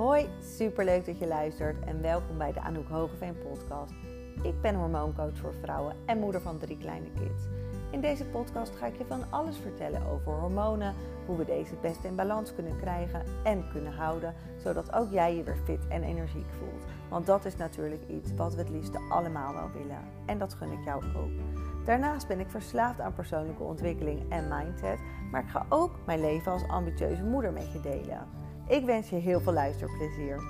Hoi, superleuk dat je luistert en welkom bij de Anouk Hogeveen podcast. Ik ben hormooncoach voor vrouwen en moeder van drie kleine kids. In deze podcast ga ik je van alles vertellen over hormonen, hoe we deze het beste in balans kunnen krijgen en kunnen houden, zodat ook jij je weer fit en energiek voelt. Want dat is natuurlijk iets wat we het liefste allemaal wel willen en dat gun ik jou ook. Daarnaast ben ik verslaafd aan persoonlijke ontwikkeling en mindset, maar ik ga ook mijn leven als ambitieuze moeder met je delen. Ik wens je heel veel luisterplezier.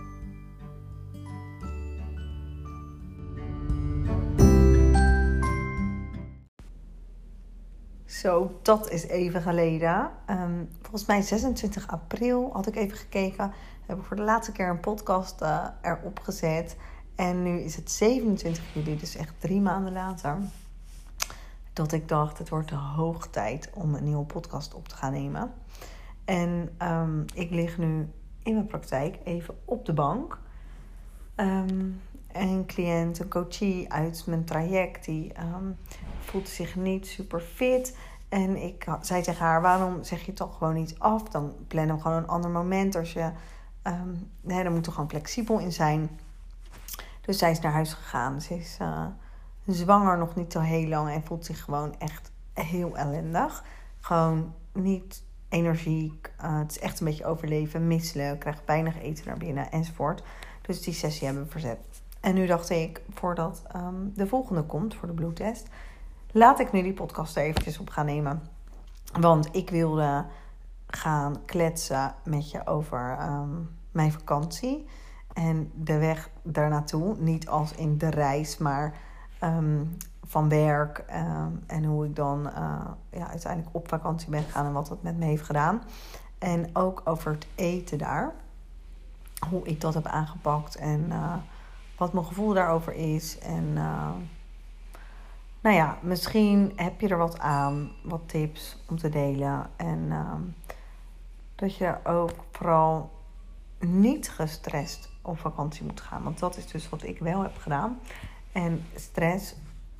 Zo, dat is even geleden. Um, volgens mij 26 april had ik even gekeken. Heb ik voor de laatste keer een podcast uh, erop gezet. En nu is het 27 juli, dus echt drie maanden later. Dat ik dacht, het wordt de hoog tijd om een nieuwe podcast op te gaan nemen. En um, ik lig nu in mijn praktijk even op de bank. Um, een cliënt, een coachie uit mijn traject, die um, voelt zich niet super fit. En ik zei tegen haar: waarom zeg je toch gewoon niet af? Dan plannen we gewoon een ander moment. Als je, nee, dan moet er gewoon flexibel in zijn. Dus zij is naar huis gegaan. Ze is uh, zwanger nog niet zo heel lang en voelt zich gewoon echt heel ellendig. Gewoon niet energiek. Uh, het is echt een beetje overleven, misselijk, krijgt weinig eten naar binnen enzovoort. Dus die sessie hebben we verzet. En nu dacht ik, voordat um, de volgende komt voor de bloedtest, laat ik nu die podcast er eventjes op gaan nemen. Want ik wilde gaan kletsen met je over um, mijn vakantie. En de weg daar naartoe, niet als in de reis, maar um, van werk. Um, en hoe ik dan uh, ja, uiteindelijk op vakantie ben gegaan en wat dat met me heeft gedaan. En ook over het eten daar. Hoe ik dat heb aangepakt en uh, wat mijn gevoel daarover is. En uh, nou ja, misschien heb je er wat aan, wat tips om te delen. En dat je ook vooral niet gestrest op vakantie moet gaan. Want dat is dus wat ik wel heb gedaan. En stress,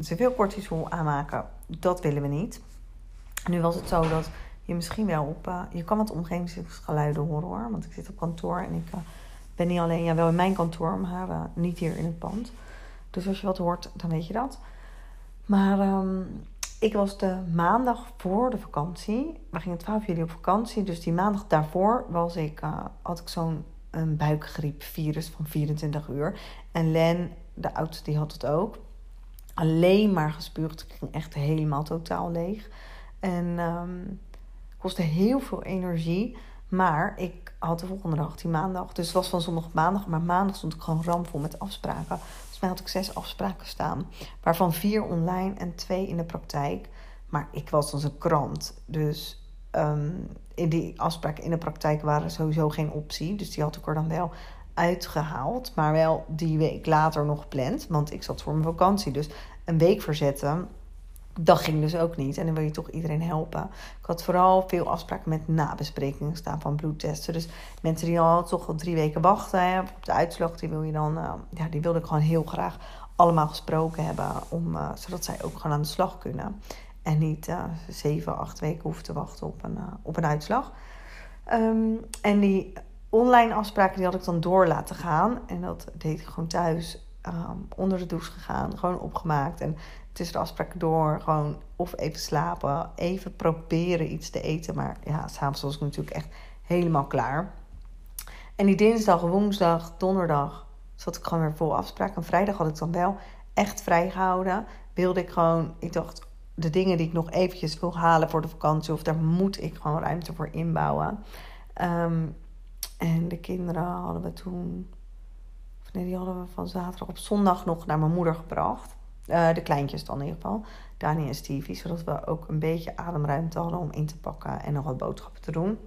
zoveel cortisol aanmaken, dat willen we niet. Nu was het zo dat je misschien wel op... Uh, je kan wat omgevingsgeluiden horen hoor. Want ik zit op kantoor en ik uh, ben niet alleen... Ja, wel in mijn kantoor, maar uh, niet hier in het pand. Dus als je wat hoort, dan weet je dat. Maar um, ik was de maandag voor de vakantie. We gingen 12 juli op vakantie. Dus die maandag daarvoor was ik, had ik zo'n buikgriepvirus van 24 uur. En Len, de oudste, die had het ook. Alleen maar gespuugd. Ik ging echt helemaal totaal leeg. En um, kostte heel veel energie. Maar ik had de volgende dag, die maandag. Dus het was van zondag op maandag. Maar maandag stond ik gewoon ramvol met afspraken. Volgens mij had ik zes afspraken staan. Waarvan vier online en twee in de praktijk. Maar ik was als een krant. Dus in die afspraken in de praktijk waren sowieso geen optie. Dus die had ik er dan wel uitgehaald. Maar wel die week later nog gepland. Want ik zat voor mijn vakantie. Dus een week verzetten, dat ging dus ook niet. En dan wil je toch iedereen helpen. Ik had vooral veel afspraken met nabesprekingen staan van bloedtesten. Dus mensen die al toch al drie weken wachten op de uitslag, die wil je dan, uh, ja, die wilde ik gewoon heel graag allemaal gesproken hebben. Om, uh, zodat zij ook gewoon aan de slag kunnen. En niet uh, zeven, acht weken hoeven te wachten op een, op een uitslag. Um, en die online afspraken die had ik dan door laten gaan. En dat deed ik gewoon thuis um, onder de douche gegaan. Gewoon opgemaakt. En tussen de afspraken door gewoon of even slapen. Even proberen iets te eten. Maar ja, s'avonds was ik natuurlijk echt helemaal klaar. En die dinsdag, woensdag, donderdag zat ik gewoon weer vol afspraken. En vrijdag had ik dan wel echt vrijgehouden. Wilde ik gewoon, ik dacht, de dingen die ik nog eventjes wil halen voor de vakantie. Of daar moet ik gewoon ruimte voor inbouwen. Um, en de kinderen hadden we toen. Of nee, die hadden we van zaterdag op zondag nog naar mijn moeder gebracht. Uh, de kleintjes dan in ieder geval. Dani en Stevie. Zodat we ook een beetje ademruimte hadden om in te pakken en nog wat boodschappen te doen.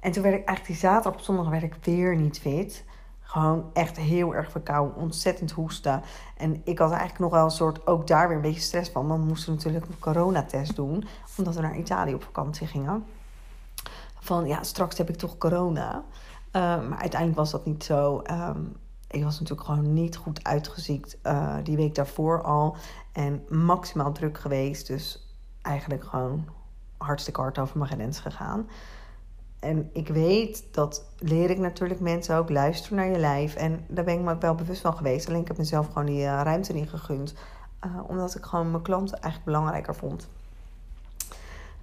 En toen werd ik eigenlijk die zaterdag op zondag werd ik weer niet fit. Gewoon echt heel erg verkouden, ontzettend hoesten. En ik had eigenlijk nog wel een soort, ook daar weer een beetje stress van. Want we moesten natuurlijk een coronatest doen, omdat we naar Italië op vakantie gingen van ja, straks heb ik toch corona. Uh, maar uiteindelijk was dat niet zo. Um, ik was natuurlijk gewoon niet goed uitgeziekt uh, die week daarvoor al. En maximaal druk geweest. Dus eigenlijk gewoon hartstikke hard over mijn grens gegaan. en ik weet, dat leer ik natuurlijk mensen ook, luister naar je lijf. En daar ben ik me ook wel bewust van geweest. Alleen ik heb mezelf gewoon die uh, ruimte niet gegund. Uh, omdat ik gewoon mijn klanten eigenlijk belangrijker vond.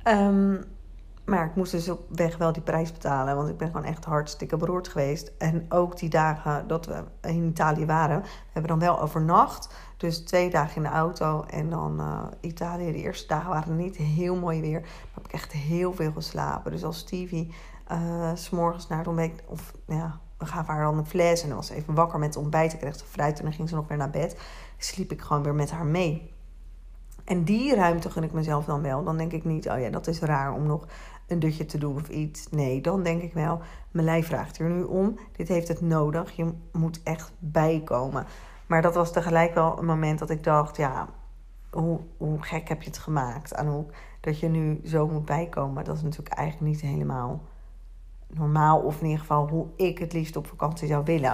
Um, maar ik moest dus op weg wel die prijs betalen. Want ik ben gewoon echt hartstikke beroerd geweest. En ook die dagen dat we in Italië waren. We hebben dan wel overnacht. Dus twee dagen in de auto. En dan uh, Italië. De eerste dagen waren niet heel mooi weer. Maar heb ik echt heel veel geslapen. Dus als Stevie uh, s'morgens naar het ontbijt... Of ja, we gaven haar dan een fles. En dan was ze even wakker met ontbijt. Ik kreeg ze fruit en dan ging ze nog weer naar bed. Sliep ik gewoon weer met haar mee. En die ruimte gun ik mezelf dan wel. Dan denk ik niet, oh ja, dat is raar om nog een dutje te doen of iets. Nee, dan denk ik wel, mijn lijf vraagt er nu om. Dit heeft het nodig. Je moet echt bijkomen. Maar dat was tegelijk wel een moment dat ik dacht, ja, hoe, hoe gek heb je het gemaakt, Anouk? Dat je nu zo moet bijkomen. Dat is natuurlijk eigenlijk niet helemaal normaal. Of in ieder geval hoe ik het liefst op vakantie zou willen.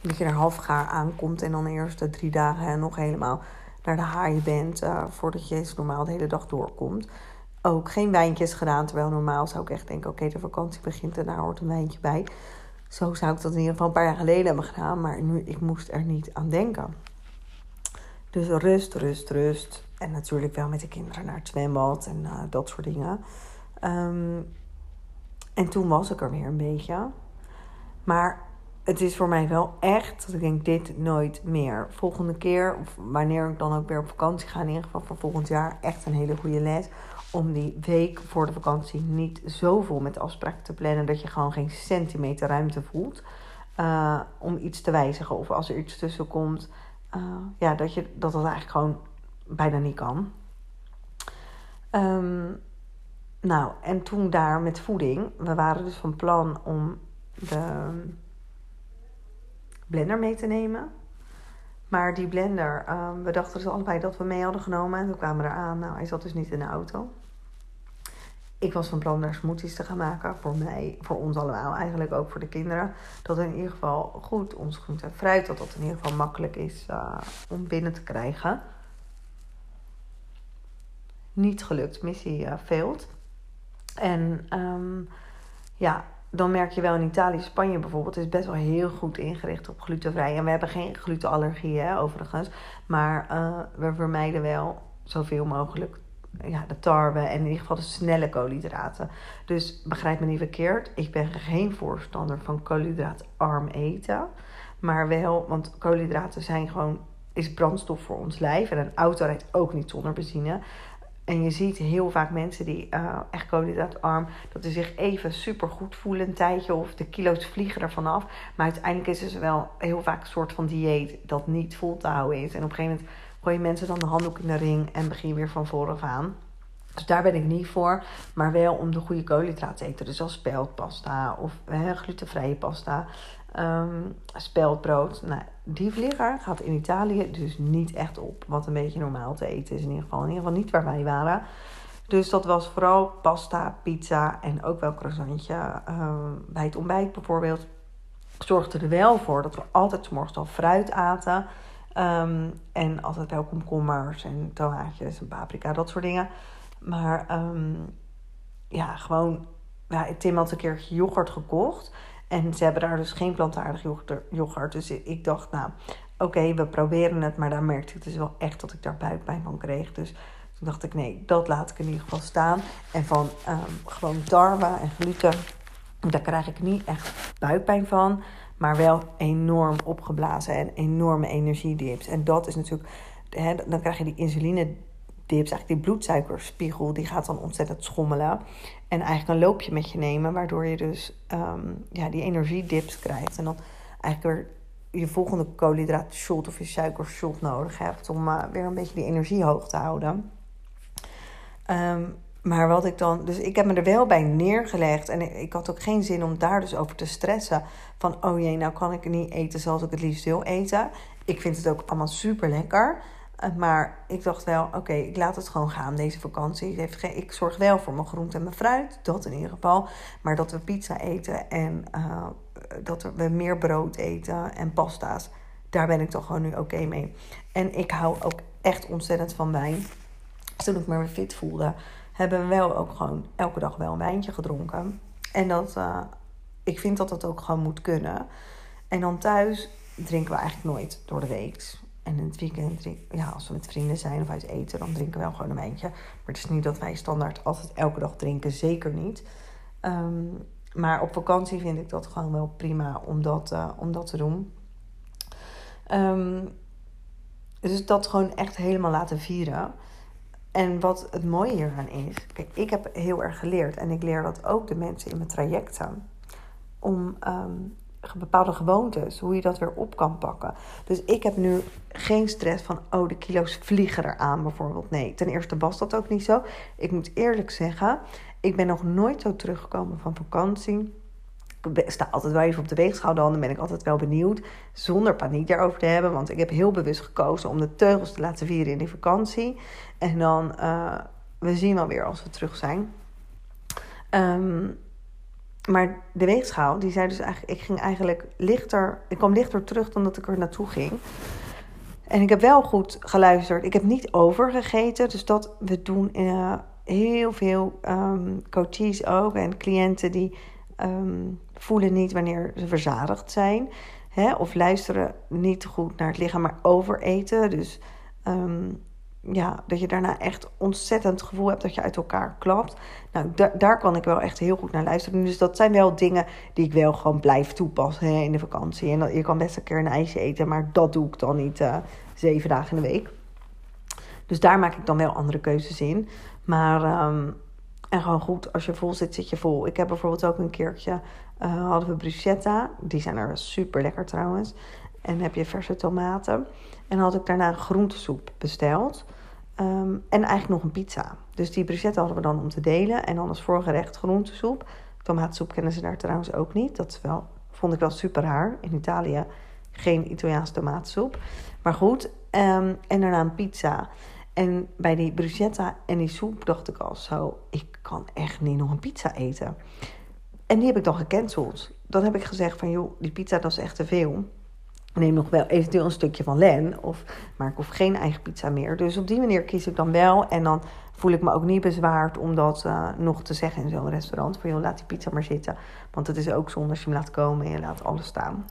Dat je er half gaar aankomt en dan de eerste drie dagen nog helemaal naar de haaien bent. Uh, voordat je normaal de hele dag doorkomt ook geen wijntjes gedaan. Terwijl normaal zou ik echt denken: oké, de vakantie begint en daar hoort een wijntje bij. Zo zou ik dat in ieder geval een paar jaar geleden hebben gedaan. Maar nu, ik moest er niet aan denken. Dus rust, rust, rust. En natuurlijk wel met de kinderen naar het zwembad en uh, dat soort dingen. Um, en toen was ik er weer een beetje. Maar het is voor mij wel echt dat ik denk: dit nooit meer. Volgende keer, wanneer ik dan ook weer op vakantie ga, in ieder geval voor volgend jaar, echt een hele goede les om die week voor de vakantie niet zo vol met afspraken te plannen dat je gewoon geen centimeter ruimte voelt uh, om iets te wijzigen. Of als er iets tussen komt, uh, ja, dat, je, dat dat eigenlijk gewoon bijna niet kan. Um, nou, en toen daar met voeding, we waren dus van plan om de blender mee te nemen. Maar die blender, um, we dachten dus allebei dat we mee hadden genomen. En toen kwamen we eraan. Nou, hij zat dus niet in de auto. Ik was van plan daar smoothies te gaan maken. Voor mij, voor ons allemaal. Eigenlijk ook voor de kinderen. Dat in ieder geval goed ons groente en fruit. Dat dat in ieder geval makkelijk is uh, om binnen te krijgen. Niet gelukt. Missie uh. En um, ja, dan merk je wel in Italië, Spanje bijvoorbeeld, is best wel heel goed ingericht op glutenvrij. En we hebben geen glutenallergie, hè, overigens. Maar uh, we vermijden wel zoveel mogelijk ja, de tarwe en in ieder geval de snelle koolhydraten. Dus begrijp me niet verkeerd, ik ben geen voorstander van koolhydraatarm eten. Maar wel, want koolhydraten zijn gewoon, is brandstof voor ons lijf. En een auto rijdt ook niet zonder benzine. En je ziet heel vaak mensen die uh, echt koolhydraatarm, dat ze zich even super goed voelen een tijdje of de kilo's vliegen er vanaf. Maar uiteindelijk is het wel heel vaak een soort van dieet dat niet vol te houden is. En op een gegeven moment gooi je mensen dan de handdoek in de ring en begin je weer van vooraf aan. Dus daar ben ik niet voor, maar wel om de goede koolhydraten te eten. Dus als speldpasta of glutenvrije pasta, um, speldbrood. Nou, die vlieger gaat in Italië dus niet echt op. Wat een beetje normaal te eten is in ieder geval. In ieder geval niet waar wij waren. Dus dat was vooral pasta, pizza en ook wel croissantje. Um, bij het ontbijt bijvoorbeeld zorgde er wel voor dat we altijd morgens al fruit aten. Um, en altijd wel komkommers en tomaatjes en paprika, dat soort dingen. Maar ja, gewoon... Ja, Tim had een keertje yoghurt gekocht. En ze hebben daar dus geen plantaardig yoghurt. Dus ik dacht, nou, oké, we proberen het. Maar daar merkte ik dus wel echt dat ik daar buikpijn van kreeg. Dus toen dacht ik, nee, dat laat ik in ieder geval staan. En van um, gewoon tarwe en gluten, daar krijg ik niet echt buikpijn van. Maar wel enorm opgeblazen en enorme energiedips. En dat is natuurlijk, hè, dan krijg je die insuline dips, eigenlijk die bloedsuikerspiegel, die gaat dan ontzettend schommelen. En eigenlijk een loopje met je nemen, waardoor je dus um, ja, die energiedips krijgt. En dan eigenlijk weer je volgende koolhydraatshot of je suikershot nodig hebt om uh, weer een beetje die energie hoog te houden. Um, maar wat ik dan. Dus ik heb me er wel bij neergelegd. En ik, ik, had ook geen zin om daar dus over te stressen. Van oh jee, nou kan ik niet eten zoals ik het liefst wil eten. Ik vind het ook allemaal super lekker. Eh, maar ik dacht wel, oké, ik laat het gewoon gaan deze vakantie. Ik zorg wel voor mijn groente en mijn fruit, dat in ieder geval. Maar dat we pizza eten en uh, dat we meer brood eten en pasta's, daar ben ik toch gewoon nu oké mee. En ik hou ook echt ontzettend van wijn. Toen ik me weer fit voelde, hebben we wel ook gewoon elke dag wel een wijntje gedronken. En dat, uh, ik vind dat dat ook gewoon moet kunnen. En dan thuis drinken we eigenlijk nooit door de week. En in het weekend, ja, als we met vrienden zijn of uit eten, dan drinken we wel gewoon een wijntje. Maar het is niet dat wij standaard altijd elke dag drinken, zeker niet. Ehm, maar op vakantie vind ik dat gewoon wel prima om dat, uh, om dat te doen. Um, dus dat gewoon echt helemaal laten vieren. En wat het mooie hieraan is, kijk, ik heb heel erg geleerd en ik leer dat ook de mensen in mijn trajecten. Om um, bepaalde gewoontes, hoe je dat weer op kan pakken. Dus ik heb nu geen stress van, oh, de kilo's vliegen eraan bijvoorbeeld. Nee, ten eerste was dat ook niet zo. Ik moet eerlijk zeggen, ik ben nog nooit zo teruggekomen van vakantie. Ik sta altijd wel even op de weegschaal, dan ben ik altijd wel benieuwd. Zonder paniek daarover te hebben, want ik heb heel bewust gekozen om de teugels te laten vieren in die vakantie. En dan, uh, we zien wel weer als we terug zijn. Um, maar de weegschaal, die zei dus eigenlijk, ik ging eigenlijk lichter, ik kwam lichter terug dan dat ik er naartoe ging. En ik heb wel goed geluisterd. Ik heb niet overgegeten, dus dat we doen uh, heel veel um, coaches ook en cliënten die um, voelen niet wanneer ze verzadigd zijn. Hè, of luisteren niet goed naar het lichaam, maar overeten. Dus um, ja, dat je daarna echt ontzettend gevoel hebt dat je uit elkaar klapt. Nou, daar kan ik wel echt heel goed naar luisteren. Dus dat zijn wel dingen die ik wel gewoon blijf toepassen hè, in de vakantie. En je kan best een keer een ijsje eten, maar dat doe ik dan niet uh, zeven dagen in de week. Dus daar maak ik dan wel andere keuzes in. Maar, um, en gewoon goed, als je vol zit, zit je vol. Ik heb bijvoorbeeld ook een keertje, uh, hadden we bruschetta. Die zijn er super lekker trouwens. En heb je verse tomaten. En had ik daarna een groentesoep besteld. Um, en eigenlijk nog een pizza. Dus die bruschetta hadden we dan om te delen. En dan als voorgerecht groentesoep. Tomaatsoep kennen ze daar trouwens ook niet. Dat wel, vond ik wel super raar. In Italië geen Italiaanse tomaatsoep. Maar goed. Um, en daarna een pizza. En bij die bruschetta en die soep dacht ik al zo... ik kan echt niet nog een pizza eten. En die heb ik dan gecanceld. Dan heb ik gezegd van joh, die pizza dat is echt te veel neem nog wel eventueel een stukje van Len. Of, maar ik hoef geen eigen pizza meer. Dus op die manier kies ik dan wel. En dan voel ik me ook niet bezwaard om dat uh, nog te zeggen in zo'n restaurant. Van joh, laat die pizza maar zitten. Want het is ook zonde als je hem laat komen en je laat alles staan.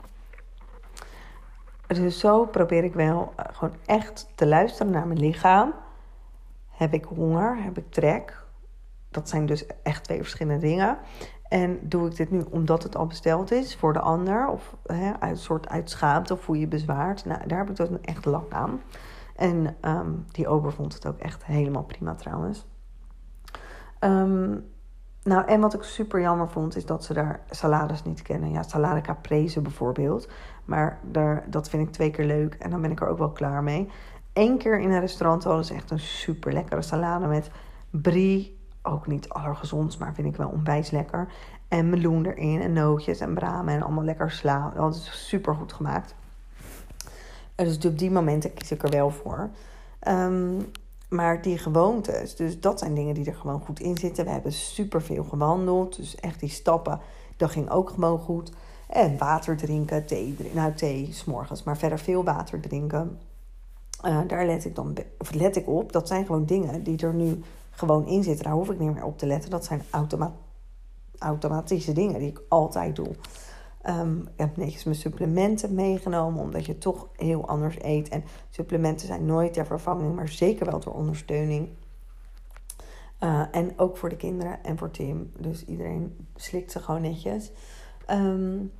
Dus zo probeer ik wel uh, gewoon echt te luisteren naar mijn lichaam. Heb ik honger? Heb ik trek? Dat zijn dus echt twee verschillende dingen. En doe ik dit nu omdat het al besteld is voor de ander? Of hè, uit soort of voel je bezwaard? Nou, daar heb ik dus echt lak aan. En um, die ober vond het ook echt helemaal prima trouwens. Um, nou, en wat ik super jammer vond, is dat ze daar salades niet kennen. Ja, salade caprese bijvoorbeeld. Maar daar, dat vind ik twee keer leuk en dan ben ik er ook wel klaar mee. Eén keer in een restaurant hadden ze echt een super lekkere salade met brie, ook niet allergezondst, maar vind ik wel onwijs lekker. En meloen erin en nootjes en bramen en allemaal lekker sla. Dat is super goed gemaakt. Dus op die momenten kies ik er wel voor. Um, maar die gewoontes, dus dat zijn dingen die er gewoon goed in zitten. We hebben super veel gewandeld. Dus echt die stappen, dat ging ook gewoon goed. En water drinken, thee drinken. Nou, thee s'morgens, maar verder veel water drinken. Uh, daar let ik dan let ik op. Dat zijn gewoon dingen die er nu gewoon in zitten. Daar hoef ik niet meer op te letten. Dat zijn automa automatische dingen die ik altijd doe. Um, ik heb netjes mijn supplementen meegenomen, omdat je toch heel anders eet. En supplementen zijn nooit ter vervanging, maar zeker wel ter ondersteuning. Uh, en ook voor de kinderen en voor Tim. Dus iedereen slikt ze gewoon netjes. Um,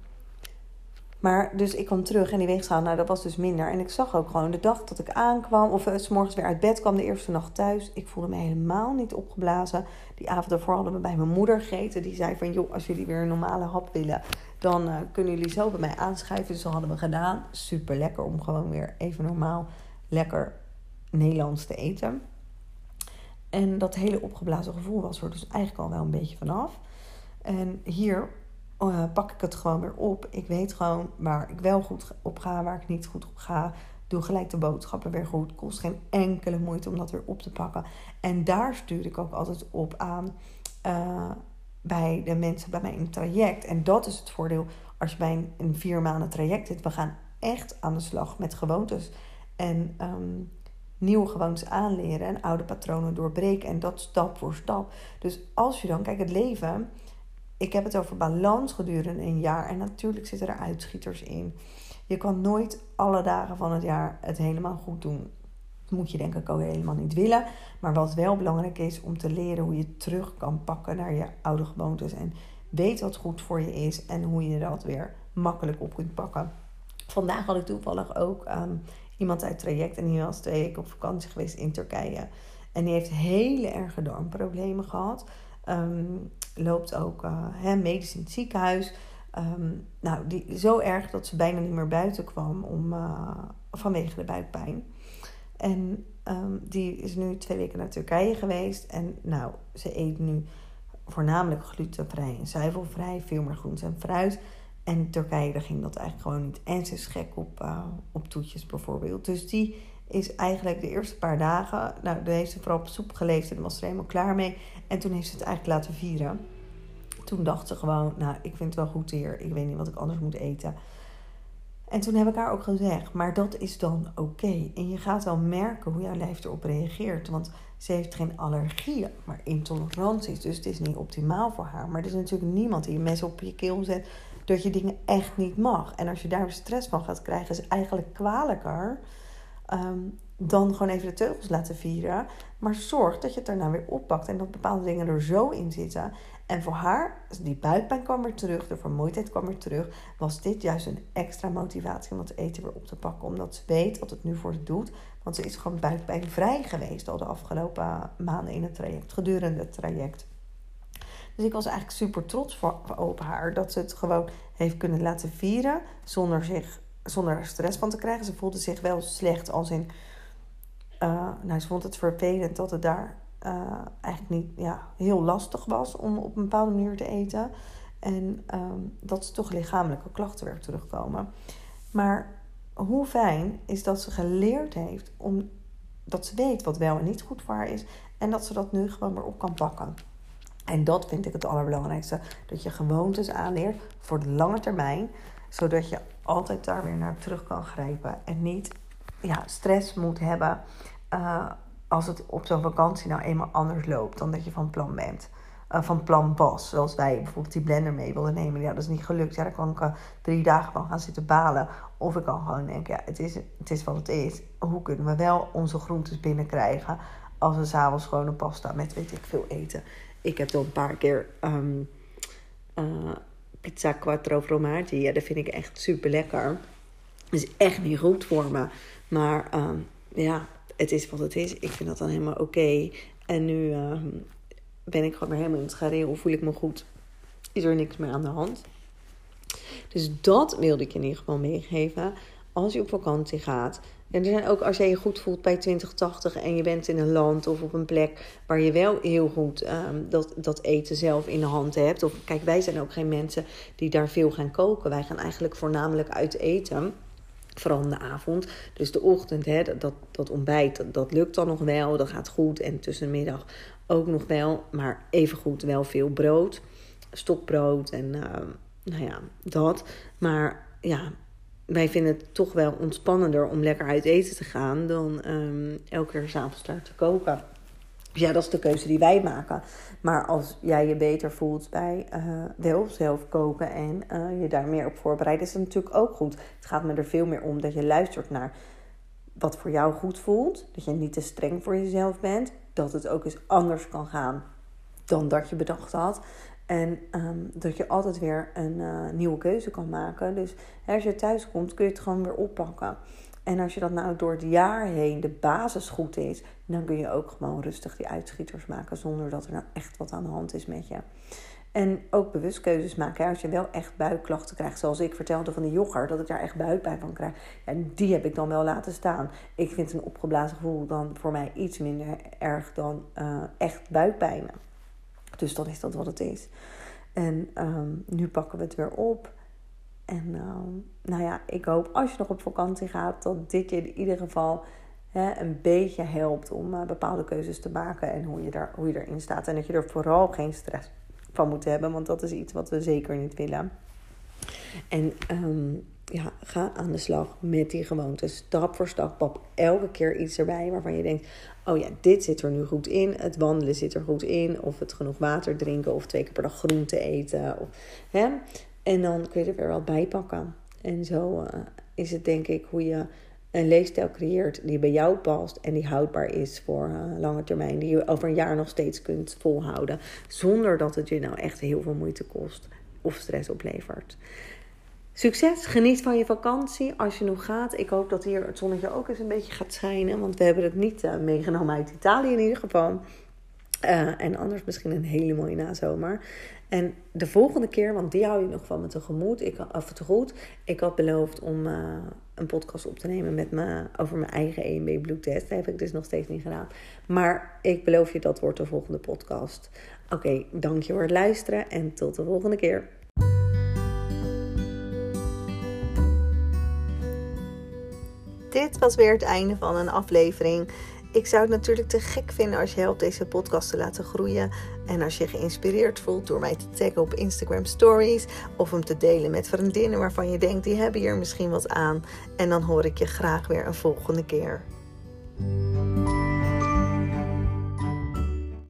maar dus ik kwam terug en die weegschaal, nou dat was dus minder. En ik zag ook gewoon de dag dat ik aankwam, of uh, s morgens weer uit bed kwam, de eerste nacht thuis. Ik voelde me helemaal niet opgeblazen. Die avond daarvoor hadden we bij mijn moeder gegeten. Die zei van, joh, als jullie weer een normale hap willen, dan uh, kunnen jullie zo bij mij aanschuiven. Dus dat hadden we gedaan. Super lekker om gewoon weer even normaal lekker Nederlands te eten. En dat hele opgeblazen gevoel was er dus eigenlijk al wel een beetje vanaf. En hier uh, pak ik het gewoon weer op. Ik weet gewoon waar ik wel goed op ga, waar ik niet goed op ga. Doe gelijk de boodschappen weer goed. Kost geen enkele moeite om dat weer op te pakken. En daar stuur ik ook altijd op aan uh, bij de mensen bij mij in het traject. En dat is het voordeel als je bij een, een vier maanden traject zit. We gaan echt aan de slag met gewoontes. En um, nieuwe gewoontes aanleren en oude patronen doorbreken. En dat stap voor stap. Dus als je dan, kijk, het leven. Ik heb het over balans gedurende een jaar. En natuurlijk zitten er uitschieters in. Je kan nooit alle dagen van het jaar het helemaal goed doen. Dat moet je denk ik ook helemaal niet willen. Maar wat wel belangrijk is om te leren hoe je terug kan pakken naar je oude gewoontes. En weet wat goed voor je is en hoe je dat weer makkelijk op kunt pakken. Vandaag had ik toevallig ook um, iemand uit traject en die was twee weken op vakantie geweest in Turkije. En die heeft hele erge darmproblemen gehad. Um, loopt ook uh, medisch in het ziekenhuis. Um, nou, die, zo erg dat ze bijna niet meer buiten kwam om, uh, vanwege de buikpijn. En um, die is nu twee weken naar Turkije geweest. En nou, ze eet nu voornamelijk glutenvrij en zuivelvrij. Veel meer groente en fruit. En Turkije daar ging dat eigenlijk gewoon niet. En ze is gek op, uh, op toetjes bijvoorbeeld. Dus die is eigenlijk de eerste paar dagen... Nou, daar heeft ze vooral op soep geleefd en was er helemaal klaar mee. En toen heeft ze het eigenlijk laten vieren. Toen dacht ze gewoon, nou, ik vind het wel goed hier. Ik weet niet wat ik anders moet eten. En toen heb ik haar ook gezegd, maar dat is dan oké. En je gaat wel merken hoe jouw lijf erop reageert. Want ze heeft geen allergieën, maar intoleranties. Dus het is niet optimaal voor haar. Maar er is natuurlijk niemand die je mes op je keel zet dat je dingen echt niet mag. En als je daar stress van gaat krijgen, is het eigenlijk kwalijker um, dan gewoon even de teugels laten vieren. Maar zorg dat je het daarna weer oppakt en dat bepaalde dingen er zo in zitten. En voor haar, die buikpijn kwam weer terug, de vermoeidheid kwam weer terug, was dit juist een extra motivatie om het eten weer op te pakken. Omdat ze weet wat het nu voor ze doet. Want ze is gewoon buikpijnvrij geweest al de afgelopen maanden in het traject, gedurende het traject. Dus ik was eigenlijk super trots voor, op haar dat ze het gewoon heeft kunnen laten vieren zonder, zich, zonder er stress van te krijgen. Ze voelde zich wel slecht als in. Uh, nou, ze vond het vervelend dat het daar uh, eigenlijk niet ja, heel lastig was om op een bepaalde manier te eten. En um, dat ze toch lichamelijke klachten weer terugkomen. Maar hoe fijn is dat ze geleerd heeft om dat ze weet wat wel en niet goed voor haar is. En dat ze dat nu gewoon weer op kan pakken. En dat vind ik het allerbelangrijkste. Dat je gewoontes aanleert voor de lange termijn. Zodat je altijd daar weer naar terug kan grijpen. En niet ja, stress moet hebben uh, als het op zo'n vakantie nou eenmaal anders loopt dan dat je van plan bent. Uh, van plan was. Zoals wij bijvoorbeeld die blender mee wilden nemen. Ja, dat is niet gelukt. Ja, daar kan ik uh, drie dagen van gaan zitten balen. Of ik kan gewoon denken, ja, het is, het is wat het is. Hoe kunnen we wel onze groentes binnenkrijgen als we s'avonds gewoon een pasta met weet ik veel eten. Ik heb al een paar keer uh, pizza quattro formaggi. Ja, dat vind ik echt super lekker. Is echt niet goed voor me. Maar um, ja, het is wat het is. Ik vind dat dan helemaal oké. En nu um, ben ik gewoon weer helemaal in het. Voel ik me goed. Is er niks meer aan de hand. Dus dat wilde ik in ieder geval meegeven. Als je op vakantie gaat, en er zijn ook als jij je goed voelt bij 2080 en je bent in een land of op een plek waar je wel heel goed um, dat, dat eten zelf in de hand hebt. Of kijk, wij zijn ook geen mensen die daar veel gaan koken. Wij gaan eigenlijk voornamelijk uit eten. Vooral in de avond. Dus de ochtend, hè, dat, dat ontbijt, dat, lukt dan nog wel. Dat gaat goed. En tussen de middag ook nog wel. Maar even goed wel veel brood. Stokbrood en uh, nou ja, dat. Maar ja, wij vinden het toch wel ontspannender om lekker uit eten te gaan dan um, elke keer s'avonds daar te koken. Dus ja, dat is de keuze die wij maken. Maar als jij je beter voelt bij uh, wel zelf koken en uh, je daar meer op voorbereidt, is dat natuurlijk ook goed. Het gaat me er veel meer om dat je luistert naar wat voor jou goed voelt. Dat je niet te streng voor jezelf bent. Dat het ook eens anders kan gaan dan dat je bedacht had. En um, dat je altijd weer een uh, nieuwe keuze kan maken. Dus als je thuis komt, kun je het gewoon weer oppakken. En als je dat nou door het jaar heen de basis goed is, dan kun je ook gewoon rustig die uitschieters maken zonder dat er nou echt wat aan de hand is met je. En ook bewust keuzes maken. Als je wel echt buikklachten krijgt, zoals ik vertelde van die yoghurt, dat ik daar echt buikpijn van krijg. Ja, die heb ik dan wel laten staan. Ik vind een opgeblazen gevoel dan voor mij iets minder erg dan uh, echt buikpijnen. Dus dan is dat wat het is. En um, nu pakken we het weer op. En um, nou ja, ik hoop als je nog op vakantie gaat, dat dit je in ieder geval hè, een beetje helpt om uh, bepaalde keuzes te maken en hoe je, daar, hoe je erin staat. En dat je er vooral geen stress van moet hebben, want dat is iets wat we zeker niet willen. En um, ja, ga aan de slag met die gewoontes. Stap voor stap, pap elke keer iets erbij waarvan je denkt: oh ja, dit zit er nu goed in. Het wandelen zit er goed in. Of het genoeg water drinken. Of twee keer per dag groente eten. Of, hè? En dan kun je er weer wat bij pakken. En zo uh, is het denk ik hoe je een leefstijl creëert die bij jou past en die houdbaar is voor uh, lange termijn. Die je over een jaar nog steeds kunt volhouden. Zonder dat het je nou echt heel veel moeite kost of stress oplevert. Succes, geniet van je vakantie als je nog gaat. Ik hoop dat hier het zonnetje ook eens een beetje gaat schijnen. Want we hebben het niet uh, meegenomen uit Italië in ieder geval. Uh, en anders misschien een hele mooie nazomer. En de volgende keer, want die hou je nog van me tegemoet, ik, of tegoed. Ik had beloofd om uh, een podcast op te nemen met me over mijn eigen EMB bloedtest. Dat heb ik dus nog steeds niet gedaan. Maar ik beloof je, dat wordt de volgende podcast. Oké, okay, dank je voor het luisteren en tot de volgende keer. Dit was weer het einde van een aflevering. Ik zou het natuurlijk te gek vinden als je helpt deze podcast te laten groeien. En als je geïnspireerd voelt door mij te taggen op Instagram Stories. Of hem te delen met vriendinnen waarvan je denkt die hebben hier misschien wat aan. En dan hoor ik je graag weer een volgende keer.